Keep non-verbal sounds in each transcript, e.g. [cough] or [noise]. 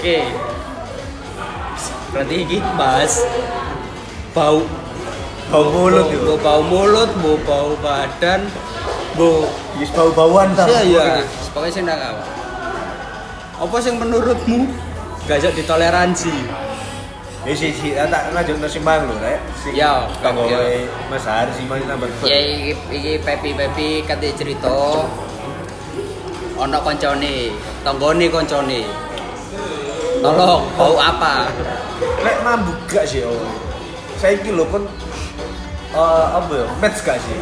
Oke. Berarti iki bahas bau Bau mulut bau, bau, bau mulut, bau bau badan, bau Wis bau-bauan ta. Iya iya. Pokoknya sing ndak apa. Apa sing menurutmu gak iso ditoleransi? Ya si si tak lanjut nasi mang lho, rek. Si Ya, tanggo ya. Mas Hari si mang nambah. Ya iki iki Pepi Pepi kate cerita ono koncone, tanggane koncone. Tolong, bau apa? Lek mambu gak sih oh. Saiki lho kon eh apa ya? Match gak sih?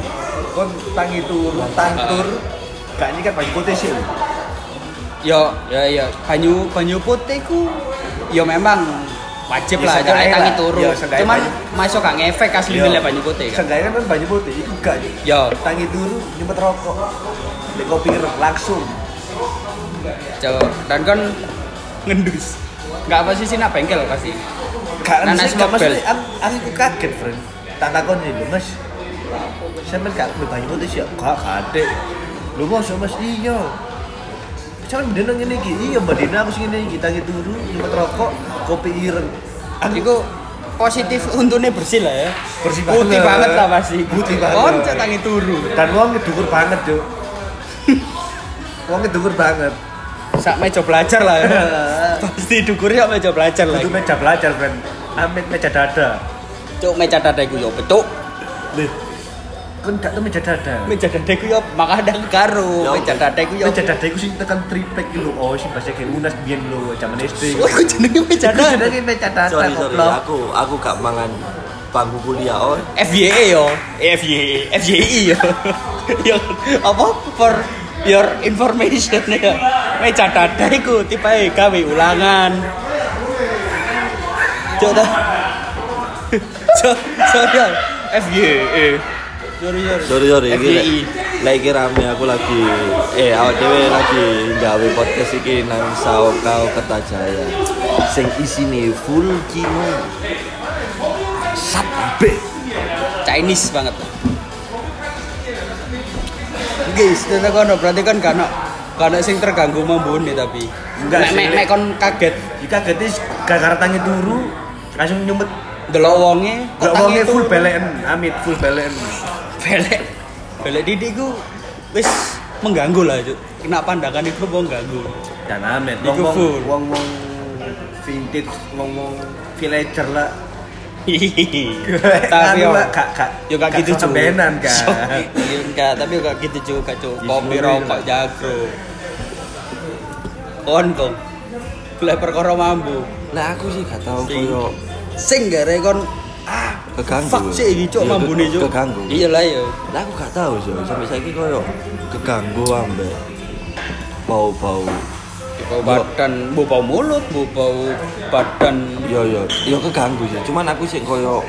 Kon tangi turu, tantur. Gak nyikat baju putih sih. Yo, ya ya banyu banyu putih ku yo memang wajib Ya, lah jangan tangi turu. Ya, Cuman banyu- masuk gak ngefek asli milih banyu putih kan. Seenggaknya kan baju putih itu gak. Yo, Tangi turu nyempet rokok. Di kopi langsung. coba dan kan ngendus. Gak apa sih nak bengkel pasti. Gak Nah, sih gak maksudnya aku, kaget, friend. Tak takon lho, Mas. Sampeyan gak banyu putih sih? Gak gade. Lho Mas, Mas iya. Cuman dene ngene iki. Iya, Mbak Dina aku sing ngene iki tangi turu, rokok, kopi ireng. Aku Iku positif untungnya bersih lah ya. Bersih Putih banget. banget lah pasti. Putih banget. Konco tangi turu. dan wong ngedukur banget, Juk. [laughs] wong ngedukur banget. Sak meja belajar lah ya. [laughs] pasti dukurnya meja belajar lah. Itu meja belajar, friend. Amit meja dada. Cuk meja dada iku yo betuk. Lih. Kan gak tuh meja dada. Meja dada iku yo makadang karo. Ya, Meja dada iku yo. Meja dada iku sing tekan triplek iki lho. Oh, sing bahasa kayak Munas biyen lho, zaman SD. Oh, iku jenenge meja dada. Jenenge meja dada sorry sorry aku aku gak mangan bangku kuliah oh FYE yo. FYE, FYI yo. [laughs] yo apa for your information ya. Meja dada iku tipe gawe ulangan. Dah. [laughs] So, sorry. FYE. Sorry, sorry. sorry sorry lek- lek iki rame aku lagi eh awak dhewe lagi gawe podcast iki nang Saokao Kertajaya sing isine full kino sabe Chinese banget. Guys, ternyata kono berarti kan karena karena sing terganggu membuni tapi Enggak sih, mek mek kon kaget Jika getis gara-gara tangi turu langsung nyumet delok wonge Gak tangi wongnya full belen, amit full belen. belek belek didik ku wis mengganggu lah Cuk. kena pandangan itu mau ganggu Dan amit, wong full. wong wong vintage, wong wong villager lah. Tapi yo Anu lah, gak gak yo gak gitu cuy tembenan kan. iya enggak. Tapi yo gak gitu cuy Ya, kopi rokok jago. Kon kong. Lek perkara mambu. Lah aku sih gak tau koyo sing gara kon ah Keganggu. fuck sih iki cuk Iya, mambune cuk. Keganggu. iya lah yo lah aku gak tau sih sampai saiki koyo keganggu ambek bau-bau bau badan bau bau mulut bau bau badan. Yo yo yo keganggu sih. Cuman aku sih koyo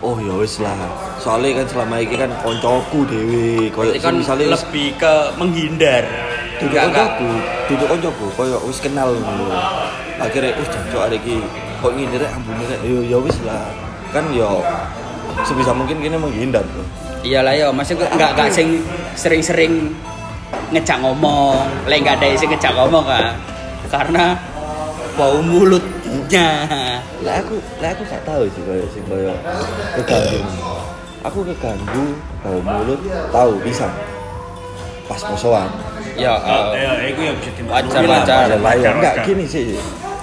oh ya wis lah. Soalnya kan selama ini kan koncoku dewe. Koyo kan misalnya lebih ke menghindar. Duduk Enggak, enggak. koncoku duduk koncoku. Koyo wis kenal ngono. Akhirnya wis jancuk arek iki. Kok ngindar ambune rek yo ya wis lah. Kan yo sebisa mungkin kini menghindar tuh iyalah yo masih enggak enggak sing sering-sering ngejak ngomong. Lek enggak ada sing ngejak ngomong kan karena bau mulutnya. Lah aku lah aku gak tahu sih koyo sing koyo keganggu. Aku keganggu bau mulut tahu bisa. Pas posoan. Ya Oh, eh, ya, itu yang bisa Wajar, lah, wajar. wajar, enggak gini sih.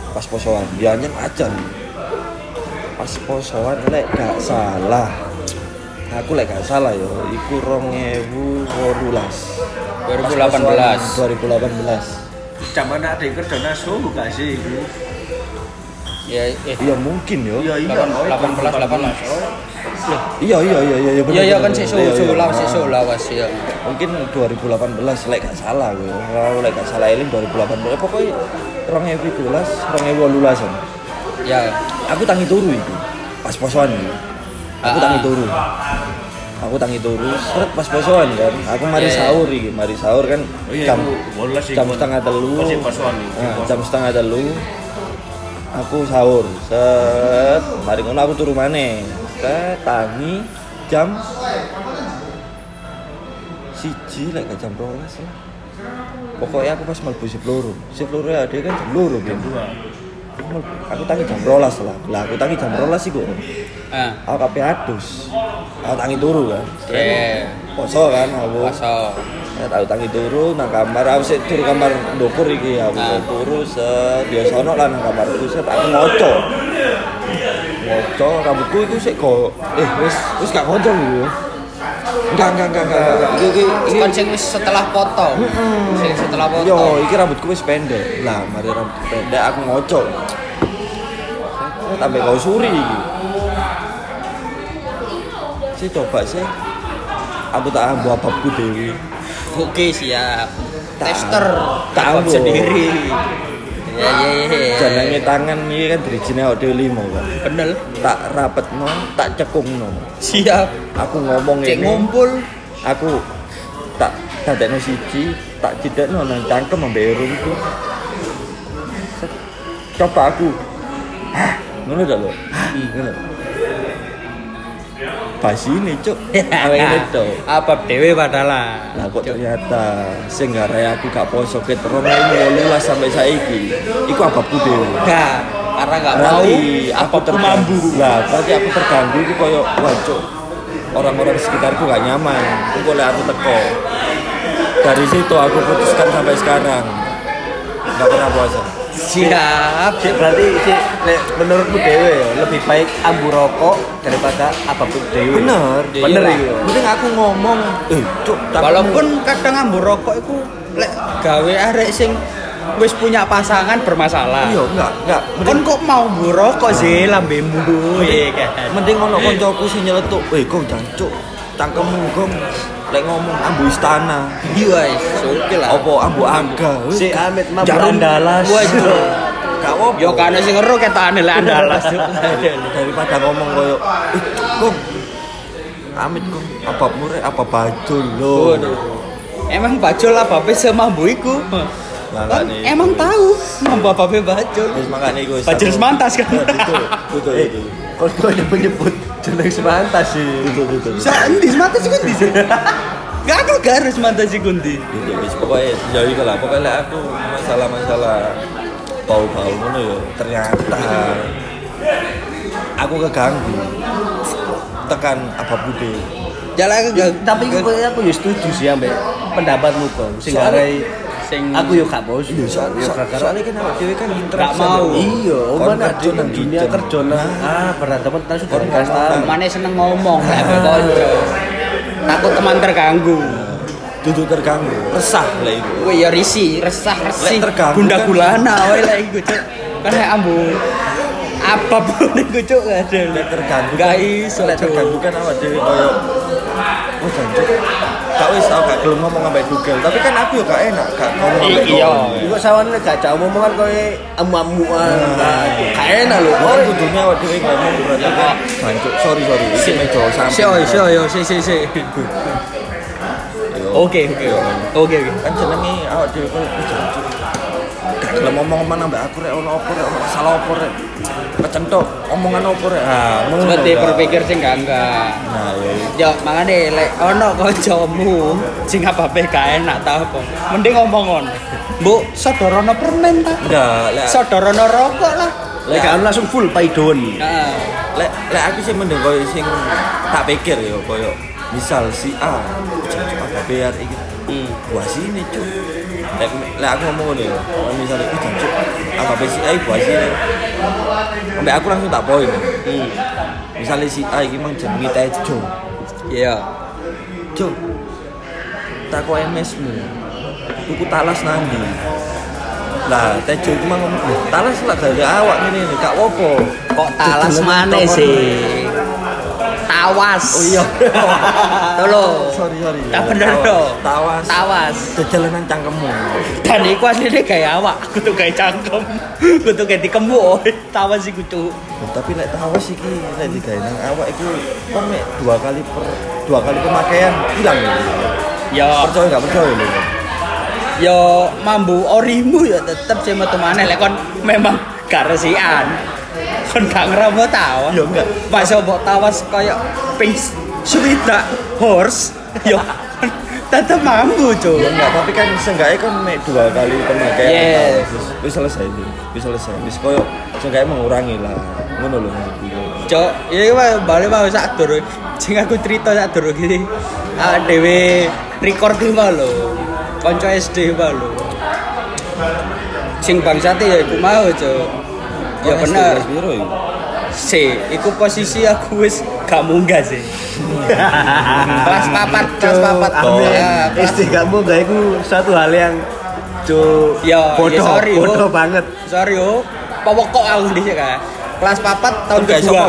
Pas posoan dia hanya aja pas posoan lek gak salah. Aku lek gak salah yo iku wolulas 2018 2018 Zaman ada yang kerja nasu gak sih itu? ya eh. Iya mungkin yo. Iya iya. Delapan- 18 18 iya iya iya iya iya iya iya kan bener. sik Iya, iya. susu lawas sik Ah. susu lawas ya mungkin 2018 lek gak salah gue. Kalau lek gak salah ini 2018 pokoknya rong ewu tulas rong ewu wolulasan ya. Aku tangi turu itu pas posoan itu aku Ah. tangi turu aku tangi turu seret pas posoan kan. Aku mari Iya, iya. sahur iki mari sahur kan. Oh iya, jam sih, jam setengah telu. Nah, posoan. jam setengah telu. Aku sahur. Set mari ngono aku turu maneh. Ke tangi jam siji lek gak jam 12 lah pokoknya aku pas mlebu shift loro. Shift loro ya dia kan jam loro jam dua. Aku tangi jam rolas lah. Lah aku tangi jam rolas sih kok Ah. aku kape adus. Aku tangi turu kan Iya. poso kan aku Poso. Ya, tahu tangi turu nang kamar aku sik turu kamar ndukur iki aku Ah. turu set biasa ono lah nang kamarku set aku ngoco. Ngoco rambutku itu sik kok eh wis wis gak ngoco gitu enggak enggak enggak enggak enggak. Iki iki iki. Kon sing wis setelah foto. Sing setelah foto. yo iki rambutku wis pendek. Lah mari rambut pendek aku ngoco. Tambah kau suri iki sih coba sih aku tak ambu ababku dewi Oke, siap. Tak- Tester. tak ambo. sendiri. Ya ya ya. jangan tangan ini kan dirijine awak dhewe limo kan Bener. tak rapet no, tak cekung no. Siap. Aku ngomong Cek ini, ngumpul. aku tak dadekno siji, tak cidekno nang cangkem irungku. Set. Coba aku. Hah, ngono dak lho. Hah, ngono. Pas ini, Cuk. [laughs] Awake to. Apa dewe padahal. Lah kok ternyata sing garai aku gak poso ket 2018 sampai saiki. Iku ababku dhewe. Enggak, karena enggak mau apa aku aku terganggu. mambu. Lah, berarti aku terganggu itu koyo wancuk. Orang-orang di sekitarku gak nyaman. Itu oleh aku teko. Dari situ aku putuskan sampai sekarang. Gak pernah puasa. Siap. Sik, berarti nek menurutmu dewe ya lebih baik ambu rokok daripada apa pun dewe. Bener. Bener Iya. iki. ya. Mending aku ngomong, eh, cuk, Walaupun kadang ambu rokok itu lek gawe arek sing wis punya pasangan bermasalah. iya enggak, enggak. Kon kok mau ambu rokok sih lambemu ya kan. Mending ono koncoku sing nyeletuk, "Eh, kok jancuk, cangkemmu gong lek ngomong ambu istana, Iya, oke lah. opo ambu aga." Si Amit mah berandalas. Waduh. Gak apa. Yo kan sing ngeru ketane lek andalas. [laughs] daripada ngomong koyo eh kong amit kong apa mure apa bajul lo Waduh. Emang bajul apa pe semambu iku? Lah, Kan emang tahu mambu apa bajul. wis makane iku Bajul semantas kan. betul betul [laughs] Eh, betul kok kok nyebut jeneng semantas sih. betul betul Bisa endi semantas iku endi sih? [laughs] Gak ada garis semantas iku endi. betul wis pokoknya ya iku lah pokoknya aku masalah-masalah bau-bau ngono yo ternyata aku keganggu tekan apa bude Jalan aku gak Tapi aku aku ya setuju sih ambek pendapatmu kok. Sing garai sing aku yo gak bos. Iya, so, so, soalnya kan awak dhewe kan interaksi Gak mau. Iya, kerja ada nang dunia kerja nang ah berhadapan kita sudah ngomong tahu. Mana seneng ngomong lek kanca. Takut teman terganggu. duduk terganggu resah lah itu Wih ya risi, resah resi. Lek terganggu Gunda kan- gulana wae lek iku cuk. Kan ambu apa pun iku cuk gak ada. terganggu Gak iso lek cuk. terganggu kan awak dhewe koyo oh jancuk gak wis aku gak gelem ngomong ambek dugel tapi kan aku yo gak enak gak ngomong ambek iya. kon. Juga sawane gak jauh omongan koyo amu-amuan. Nah, gak enak lho. Kan kudunya awak dhewe ngomong berarti kan jancuk sorry sorry iki meja sampe Si oi, si oi, si si si. Oke, oke. Oke, oke. kan jenenge awak dhewe "Oh, jancuk gak gelem ngomong-ngomong ambek aku rek ono apa rek ono masalah apa rek kecentok omongan apa rek ah Berarti berpikir sing enggak enggak. nah ya Ya makanya lek ono kancamu sing apa pe gak enak ta apa. Mending ngomong ngono. Mbok sodorono permen ta? enggak lek Sodorono rokok lah. Lek gak langsung full paidon. Heeh. lek lek aku sih mending koyo sing tak pikir ya koyo misal si A apa bayar iki Hmm. buah sini cuk lek lek aku ngomong ngono ya misalnya iki jancuk apa bayar si A buah sini sampai aku langsung tak poin. Hmm. misalnya si A iki mang jenenge Tejo Iya. Jo tak kok MS-mu tuku talas nanti lah Tejo itu mang ngomong "Loh, talas lah gak ada awak ngene ini gak apa Kok talas mana sih? Tawas. Oh iya. [laughs] Tolo. sorry sorry Tak bener dong. tawas Tawas. jalanan cangkemmu Dan iku aslinya kayak awak, aku tuh kayak cangkem, aku tuh kayak dikembu, oh, tawas sih kucu. Loh, tapi lek tawas iki lek digawe nang awak iku kon dua kali per dua kali pemakaian hilang lho. Ya, percaya gak percaya lho ya mambu orimu ya tetep sih metu maneh lek kon memang gak resian. Kon gak ngramo tawas. Ya enggak. Masa mbok tawas kayak ping swidak horse. Ya kon tetep mampu Ya cuk enggak, tapi kan seenggaknya kan mek dua kali pemakaian Yes. tahu. Wis- wis selesai itu. Wis selesai. Wis koyo seenggaknya mengurangi lah. Ngono lho maksudku. cok ya mah balik mau sak dur sing aku cerita sak dur gini ah dewe record iki mah lho kanca SD mah lho sing bangsate ya iku mau cok ya Oh, Biro ya. si iku posisi aku wis gak munggah sih. [laughs] Kelas papat kelas papat. Oh, ya kelas SD kamu gak itu satu hal yang cu Ya, bodoh, ya sorry, bodoh oh. banget. sorry yo. Pokok aku di sini kan kelas papat tahun kedua.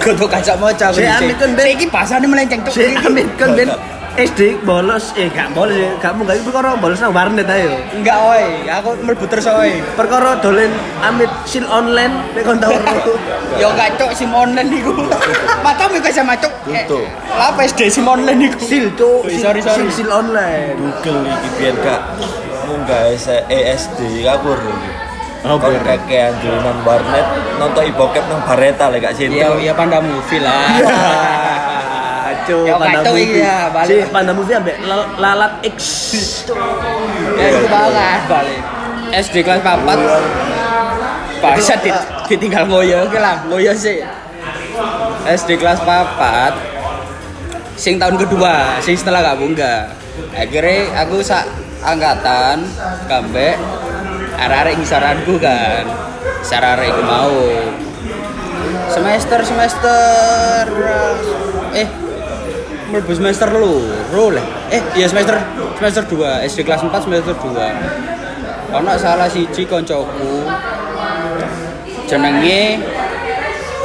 kudu kacak moca aku Si dhisik. Amit kan, Ben. iki bahasane melenceng cok Si Amit kan ben SD bolos, eh gak bolos ya, kamu gak itu perkara bolos nang warnet ayo. enggak oi aku mlebu terus oi Perkara dolen Amit sil online nek kon tau [laughs] yo gak cok sim online niku [laughs] matamu kok sama cok apa SD sim online niku Sil Wih, sorry, sorry. sil sil online. Google iki biyen gak munggah S- ESD kabur. Oh, bener. kakean dolanan warnet nonton ibokep nang Bareta lek gak iya sinten. iya panda movie lah [laughs] Cu, Ya, panda kacau movie. iki ya, balik. Si panda movie ambek lal- lalat X. ya itu banget. Balik. SD kelas papat bahasa di, ditinggal ngoyo oke lah ngoyo sih. SD kelas papat sing tahun kedua sing setelah gak bunga akhirnya aku sak angkatan kambek arek-arek ngisaranku kan. Arek iku mau. Semester semester eh mlebu semester lu lah. Eh iya semester semester 2 SD kelas 4 semester 2 ono salah siji koncoku jenenge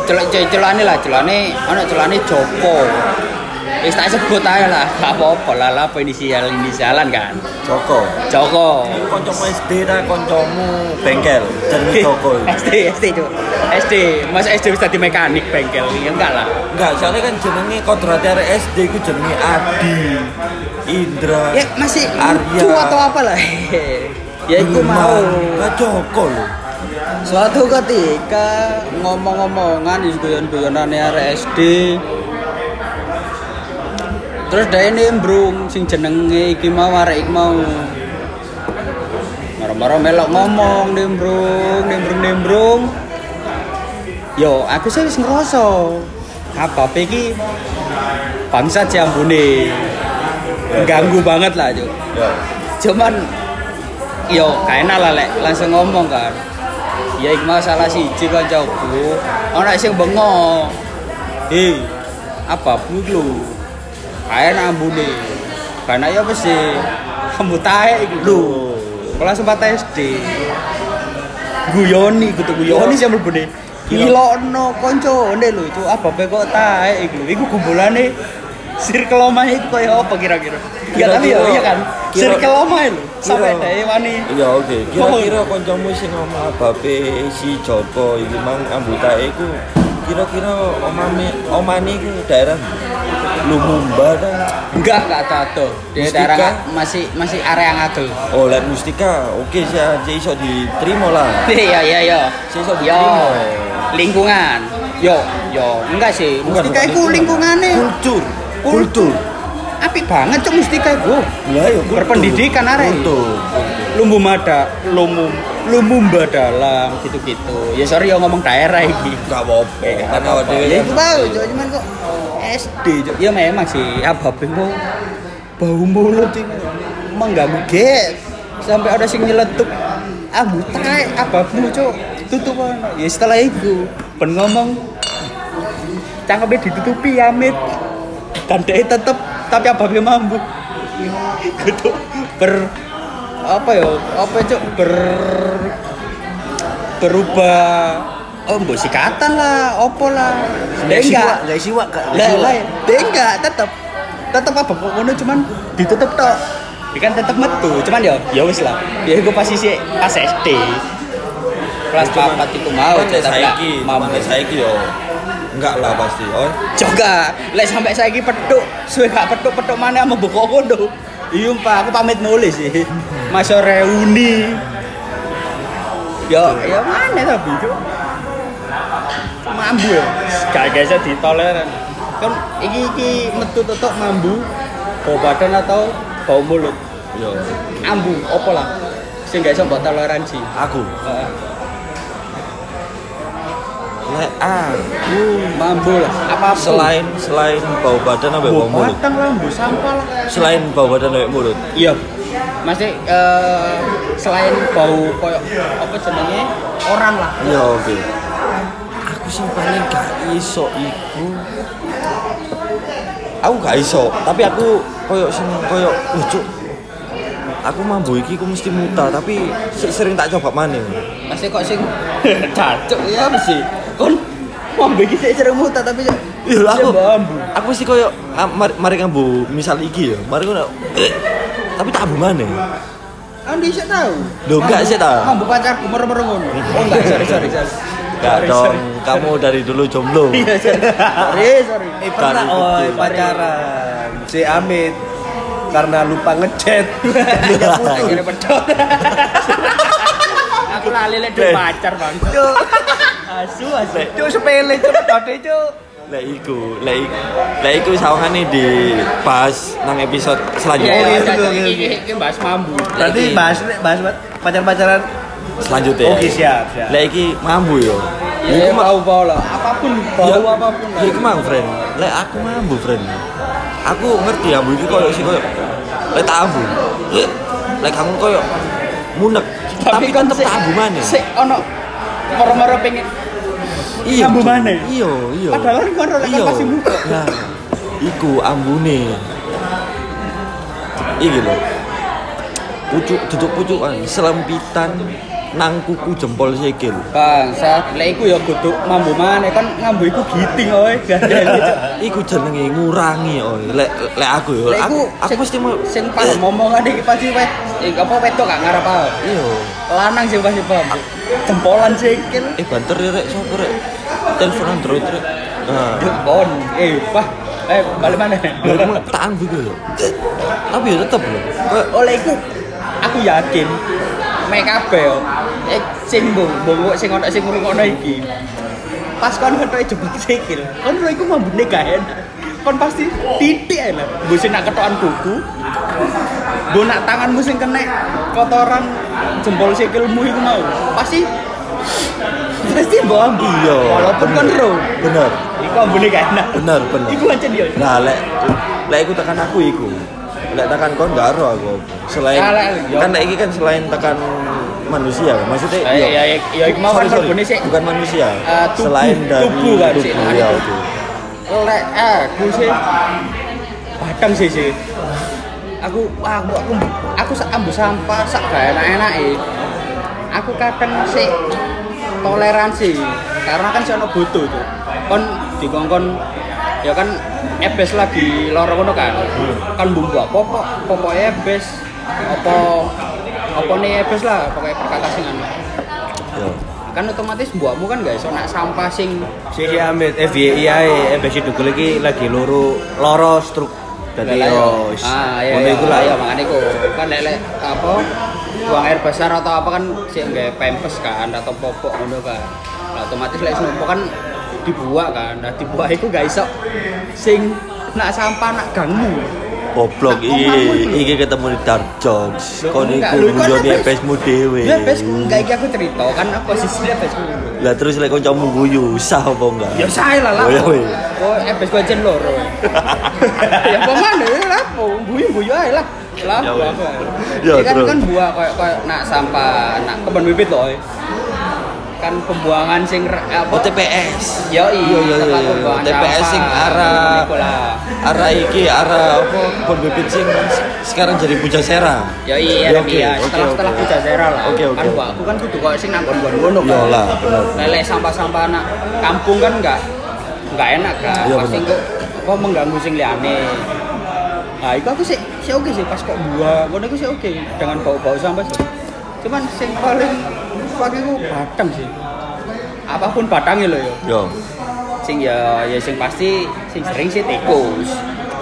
celok celokane lah celokane ono celokane Joko wis tak sebut ae lah. Gak apa-apa lah. Lah apa inisial inisialan kan? Joko. Joko. Iku kancamu SD ta kancamu bengkel. Jenenge [laughs] Joko. SD SD Cuk. SD masa SD wis dadi mekanik bengkel? Ya enggak lah. Enggak, soalnya kan jenenge kodrat arek SD iku jenenge Adi, Indra, ya masih Arya. atau apa lah? [laughs] Ya iku mau. Lah Joko lho. Suatu ketika ngomong-ngomongan di guyon-guyonan arek SD Terus dia nimbrung sing jenenge iki mau arek iki mau. Maro-maro melok ngomong nimbrung nimbrung nimbrung. Yo aku sih wis ngerasa apa iki bangsa jambune. Ganggu banget lah Cuk. Ya. cuman yo kayak lah lek. Langsung ngomong kan ya iku mau salah siji kancaku. Ana sing bengok. Hei apa bu lu kayak ambune karena ya mesti kamu tae iku lho kelas 4 SD guyoni kudu guyoni sing mlebune Ilokno koncone lho itu apa pe kok tae iku iku kumpulane circle omahe iku koyo apa kira-kira? Ya tapi ya iya kan? Circle omahe lho sampai kira- dae wani. Iya oke. Kira-kira kancamu sing ngomong abape si Joko iki mang ambutae iku kira-kira omame omane iku daerah Lumumba ta? enggak enggak tato di Mustika? daerah masih masih area ngagel Oh, Lek Mustika. Oke sih aja iso diterima lah. [laughs] iya iya iya Sih iso yo diterima. lingkungan yo yo enggak sih Bukan, mustika bukan iku lingkungan. lingkungane Kultur. kultur apik banget cok mustika iku Lah yo kultur. Berpendidikan, arek. Kultur. lumbu mada lumum lumumba dalam gitu-gitu. Ya sorry ya ngomong daerah iki Enggak apa-apa. Kan awak dhewe ya itu bau Cok. cuman kok SD ya memang sih apa mau bau mulut ini. Mengganggu get sampai ada sing nyeletuk ah mutai apa cok tutup ana. ya setelah itu ben ngomong cangkemnya ditutupi amit. Dan dia tetep tapi apa mampu. Gitu. Ber apa ya? Apa cok ber berubah. Oh mbok sikatan lah opo lah. Dia enggak. Gak siwak, gak lah lah enggak. Tetep tetep apa? Kok ngono cuman ditutup tok. Kan tetep metu cuman ya ya wis lah. Ya gue pasti sih pas SD kelas papat itu mau nggak saiki, mampu. saiki yo enggak lah pasti. Oh, juga lek sampai saiki petuk suwe gak petuk petuk mana sama buku kondo iya pak aku pamit nulis sih. Masa reuni. Ya ya mana tapi cuk mambu ya? Gak bisa ditoleran kan iki iki metu tetok mambu bau badan atau bau mulut? Yo. ambu opo lah? Sing gak iso mbok toleransi Aku. Heeh. Lek aku mambu lah apa pun selain selain bau badan apa bau mulut? batang lah bu sampah lah Selain bau badan apa mulut? iya masih eh, selain bau koyok apa jenenge orang lah Ya oke. Aku sing paling gak iso iku Aku gak iso, tapi aku koyo sing koyo lucu. Aku mambu iki aku mesti muta, tapi sering tak coba maning. masih kok sing [laughs] cacuk ya mesti mambu iki sik sering muta tapi ya Iya lah, aku. Aku mesti koyo ah, mari, mari ngambu misal iki ya. Mari ngono. eh, Tapi tak ambu maneh. kan bisa tahu Loh, enggak sih, tahu. mambu pacarku merem-merem ngono oh enggak sorry sorry sorry Gak Sorry, dong, kamu dari dulu jomblo. [laughs] iya sorry sorry Eh pernah oh kecil. pacaran si Amit karena lupa ngechat jadinya [laughs] putus. akhirnya pedot aku lali lek duwe pacar bang asu asu cuk sepele cuk pedot cuk. Lek iku, lek iku, lek iku sawangane dibahas nang episode Iya, selanjutnya. iya, iya, iya, iya, iya, iya. iya, iya, bahas mambu. Berarti bahas bahas pacar-pacaran Selanjutnya. Oke, siap, siap. Lek iki mambu yo. Iya, mau bau lah. Apa pun, bau Ya, apa pun. lah. Ya iku mang, friend. Lek aku mambu, friend. Aku ngerti ambu iki koyo sih koyo lek tak ambu. Lek kamu koyo munek. Tapi, kan tetep sik- tak ambu maneh. Sik ono moro-moro pengen Iya. ambu Cuk. maneh? Iya, iya. Padahal kan ora lek Iya. pasti buka. Nah, iku ambune. Iki lho. Pucuk duduk pucukan selempitan nang kuku jempol sikil. Bangsa, lek iku ya kudu mambu maneh kan ngambu iku giting [laughs] gandeng gitu. Iku jenenge ngurangi oi. Lek lek aku yo. Lek Aku aku mesti mau sing pas momongan iki pasti wet. Apa wedok gak ngarep apa. Iya. Lanang sing pasti paham. Jempolan sikil. Eh banter ya rek sapa rek? Telepon Android rek. Nah, Jempon. Eh, Pak. Eh, balik mana? tak ambu iku lho. Tapi ya tetep lho. Kayak oleh iku aku yakin mek kabeh yo eh sing mbok mbok sing ono sing ngrungokno iki pas kon ketoke jebak sikil kon ro iku mambune gak enak kon pasti titik ae lah mbok sing nak ketokan kuku mbok nak tanganmu sing kena kotoran jempol sikilmu iku mau pasti pasti ambil iya. walaupun bener. ro Bener. iku ambune gak enak Bener, bener. iku aja dia Nah, lek lek iku tekan aku iku. Lek tekan kon gak ero aku. Selain Ah, lek- yo. kan lek iki kan selain tekan manusia, maksudnya Ya, yo. ya, ya, ya, iku mau kan sih. bukan manusia. Eh, tubuh, selain dari tubuh kan tubuh, nah, ya, itu. lek aku sih badang sih sih aku aku aku aku sak ambu sampah sak gak enak-enak aku kadang sih toleransi. Karena kan sono butuh tuh. Kon dikongkon ya kan ebes lagi loro ngono kan. Kan bumbu apa kok? Pokok ebes. Apa apa nih ebes lah pokoknya perkata sing anu. Yo. kan otomatis buahmu kan gak iso nak sampah sing Si si Amit FYI ae FBC Dugul iki lagi loro loro struk. Dadi yo iya. ah iya iya. lah. Iya makanya iku. Kan lek lek apa buang air besar atau apa kan sih nggak pempes kan atau popok ngono kan. Nah, otomatis lek senompo kan dibuat kan. Nah dibuat itu gak iso sing nak sampah nak gangmu Goblok iki iki. ketemu di Dark Jokes. Kon iku ebes- pesmu dhewe. ya bes enggak iki aku cerita kan aku posisinya bes Lah terus lek kancamu guyu sah apa enggak? ya saya lah lah. Oh, ya, oh eh gua jen loro [laughs] ya apa mana ya lah buyu buyu aja lah lah Ya. Ya, kan terus. kan buah kayak kayak nak sampah nak kebun bibit loh eh. kan pembuangan sing apa Oh TPS. Yo Iya, iya, iya. TPS sampah. sing arah arah iki arah apa kebun bibit sing sekarang jadi puja sera. Yo iya Ya, oke, iya oke, setelah setelah oke. puja zera lah. Oke, oke, Kan oke. buah aku kan kudu kok sing nang Iya kan. lah. Lele sampah-sampah anak kampung kan enggak enggak enak kan. Iya, Pasti kok kok mengganggu sing liyane. Nah, itu aku sih sih oke sih pas kok buah, ngono iku sih oke dengan bau-bau sampah sih. Cuman sing paling pakai ku batang sih. Apa pun batangnya loh yo. Yo. sing ya ya sing pasti sing sering sih tikus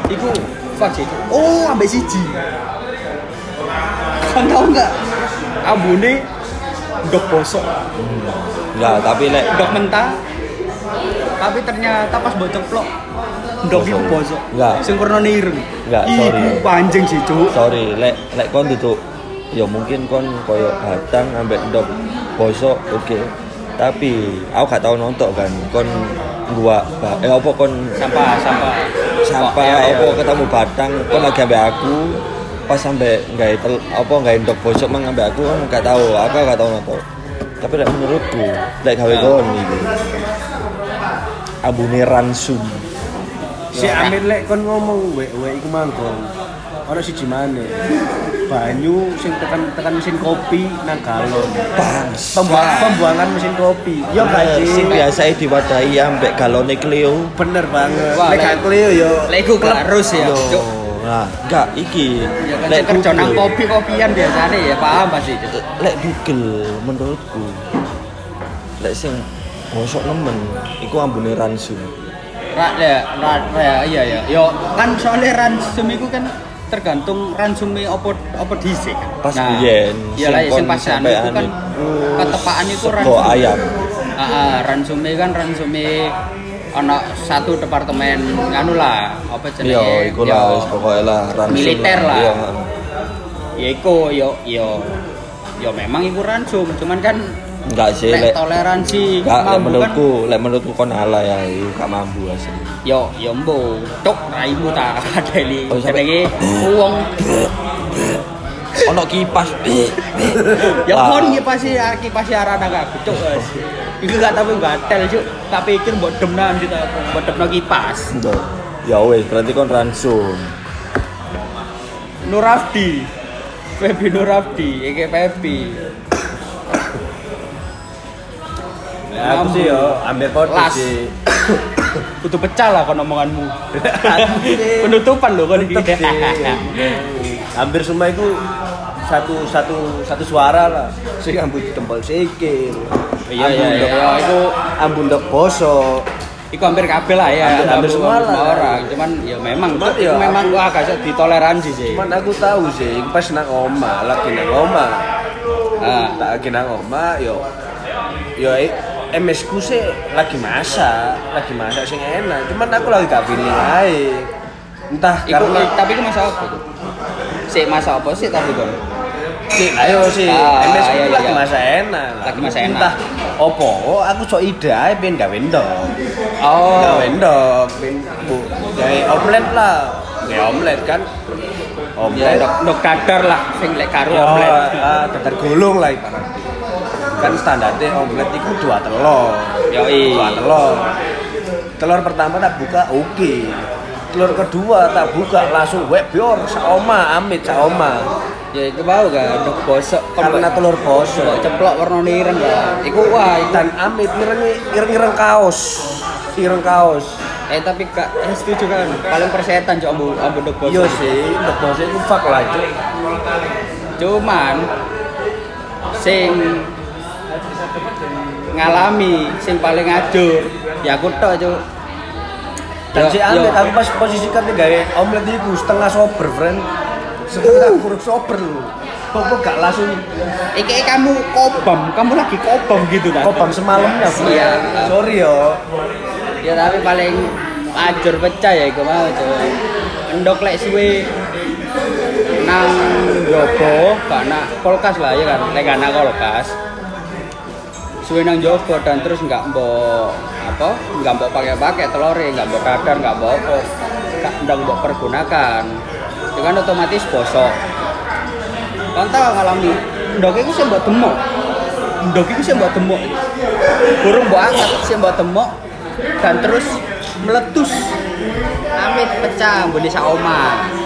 iku fuck sih oh ambek siji kan tau nggak ambune dok bosok Enggak, tapi lek dok mentah tapi ternyata pas bocok plok ndok iku bosok. Enggak. Sing warnane ireng. Enggak, sorry. Iku panjang sih, Cuk. sorry lek lek kon duduk ya mungkin kon koyo batang ambek ndok bosok oke tapi aku gak tau nonton kan kon gua eh apa kon Sampah, sampah. sampah Oh, apa ketemu batang kon lagi ambek aku pas sampai nggak tel apa nggak ndok bosok mang ambek aku kan gak tahu aku gak tau nonton tapi lek menurutku lek gawe Ya. kon iki abune ransum Si Amir lek kon ngomong wek wek iku mangkon. Ono siji maneh. Banyu sing tekan tekan mesin kopi nang galon. bangsa Pembuangan, pembuangan mesin kopi. Yo gak Eh, sing biasa diwadahi ambek galone Cleo Bener banget. Lek gak Cleo yo. Lek iku harus ya. Nah, enggak iki. Ya kan Lek kerja nang kopi-kopian biasanya ya paham pasti. Lek Google menurutku lek sing bosok nemen iku ambune ransum. Ra ya, ra, ya, iya ya. Yo kan soalnya ransum itu kan tergantung ransume opo opo dhisik. Pas biyen, Iya lah, sing sing kon pas anu sampean itu kan ketepaan itu ransum. ayam. Ah, ah, ransume kan ransume ana satu departemen nganu lah, apa jenenge? Iya, iku lah wis pokoke lah ransum. Militer lah. Iya. Ya iku yo yo yo memang iku ransum, cuman kan Enggak sih lek toleransi enggak lek kan? menurutku, lek menurutku kon ala ya, iku gak mampu asli. yo yo mbo. Cuk raimu tak kadeli [laughs] Oh, jenenge wong Ono kipas. [laughs] ya kon kipas kipas arana aku cuk iku gak tapi gatel cuk. Tak pikir mbok demnan gitu mbok demno kipas. Ya wis, berarti kon ransum. Nurafdi Febi Nurafdi iki Febi Ya, aku sih yo ambil Las. sih. [coughs] kudu pecah lah kon omonganmu [laughs] penutupan lho kon iki. Hampir semua itu satu satu satu suara lah. Sing ambut tempel sikil. Iya, iya, iya, iku- ambundok bosok. Iku hampir kabeh lah ya, Hampir- hampir semua lah. orang. Cuman ya memang, Cuman ya, memang wah gak ditoleransi sih. Cuman aku tahu sih, pas nang oma, lagi nang oma. Ah. Tak lagi nang oma, yo yo MS ku sih lagi masak, lagi masak sing enak. Cuman aku lagi gak pilih ae. Entah Iku, karena tapi iku masak apa tuh? Si masak apa sih tapi kon? sih, ayo sih, Ah, MS ku iya, lagi iya. masak enak. Lagi masak enak. Entah opo, aku sok ide ae pengen gawe ndok. Oh. Gawe ndok, pengen bu, gawe omelet lah. Gawe omelet kan. Ya, Omelet. dok, dok dadar lah, sing lek karo Ya, omelet. ah, dadar gulung lah ibaratnya. Kan standarnya omelet itu dua telur. Yoi. Dua telur. Telur pertama tak buka oke. Telur kedua tak buka langsung web bior saoma amit saoma. Ya iku mau kan, dok bosok Karena telur bosok ceplok warna ireng kan. Iku wah, iku dan amit ireng ireng kaos. Ireng kaos. eh tapi gak eh, setuju kan. Paling persetan cok ambu ambu dok bosok. Iya sih, ndok bosok itu fuck lah itu. Cuman sing ngalami sing paling ajur ya aku tok cuk Dan si. Amit aku pas posisi kan gawe omelet itu setengah sober, friend. Setengah kurang sober lu. Kok gak langsung Iki kamu kobam, kamu lagi kobam gitu kan? kopam semalamnya, Bro. Iya. Sorry yo. Ya tapi paling ajur pecah ya iku mau cuy. Endok lek suwe nang jopo karena kulkas lah ya kan, lek ana kulkas. Suwe nang jopo dan terus nggak mbok apa? Nggak mbok pakai-pakai telore, nggak mbok dadar, nggak mbok apa. Nggak mbok pergunakan. Itu kan otomatis bosok. Kan tau ngalami ndok iku sing mbok demok. Ndok iku sing mbok demok. Burung mbok angkat sing mbok demok dan terus meletus. Amit pecah mbone sak omah.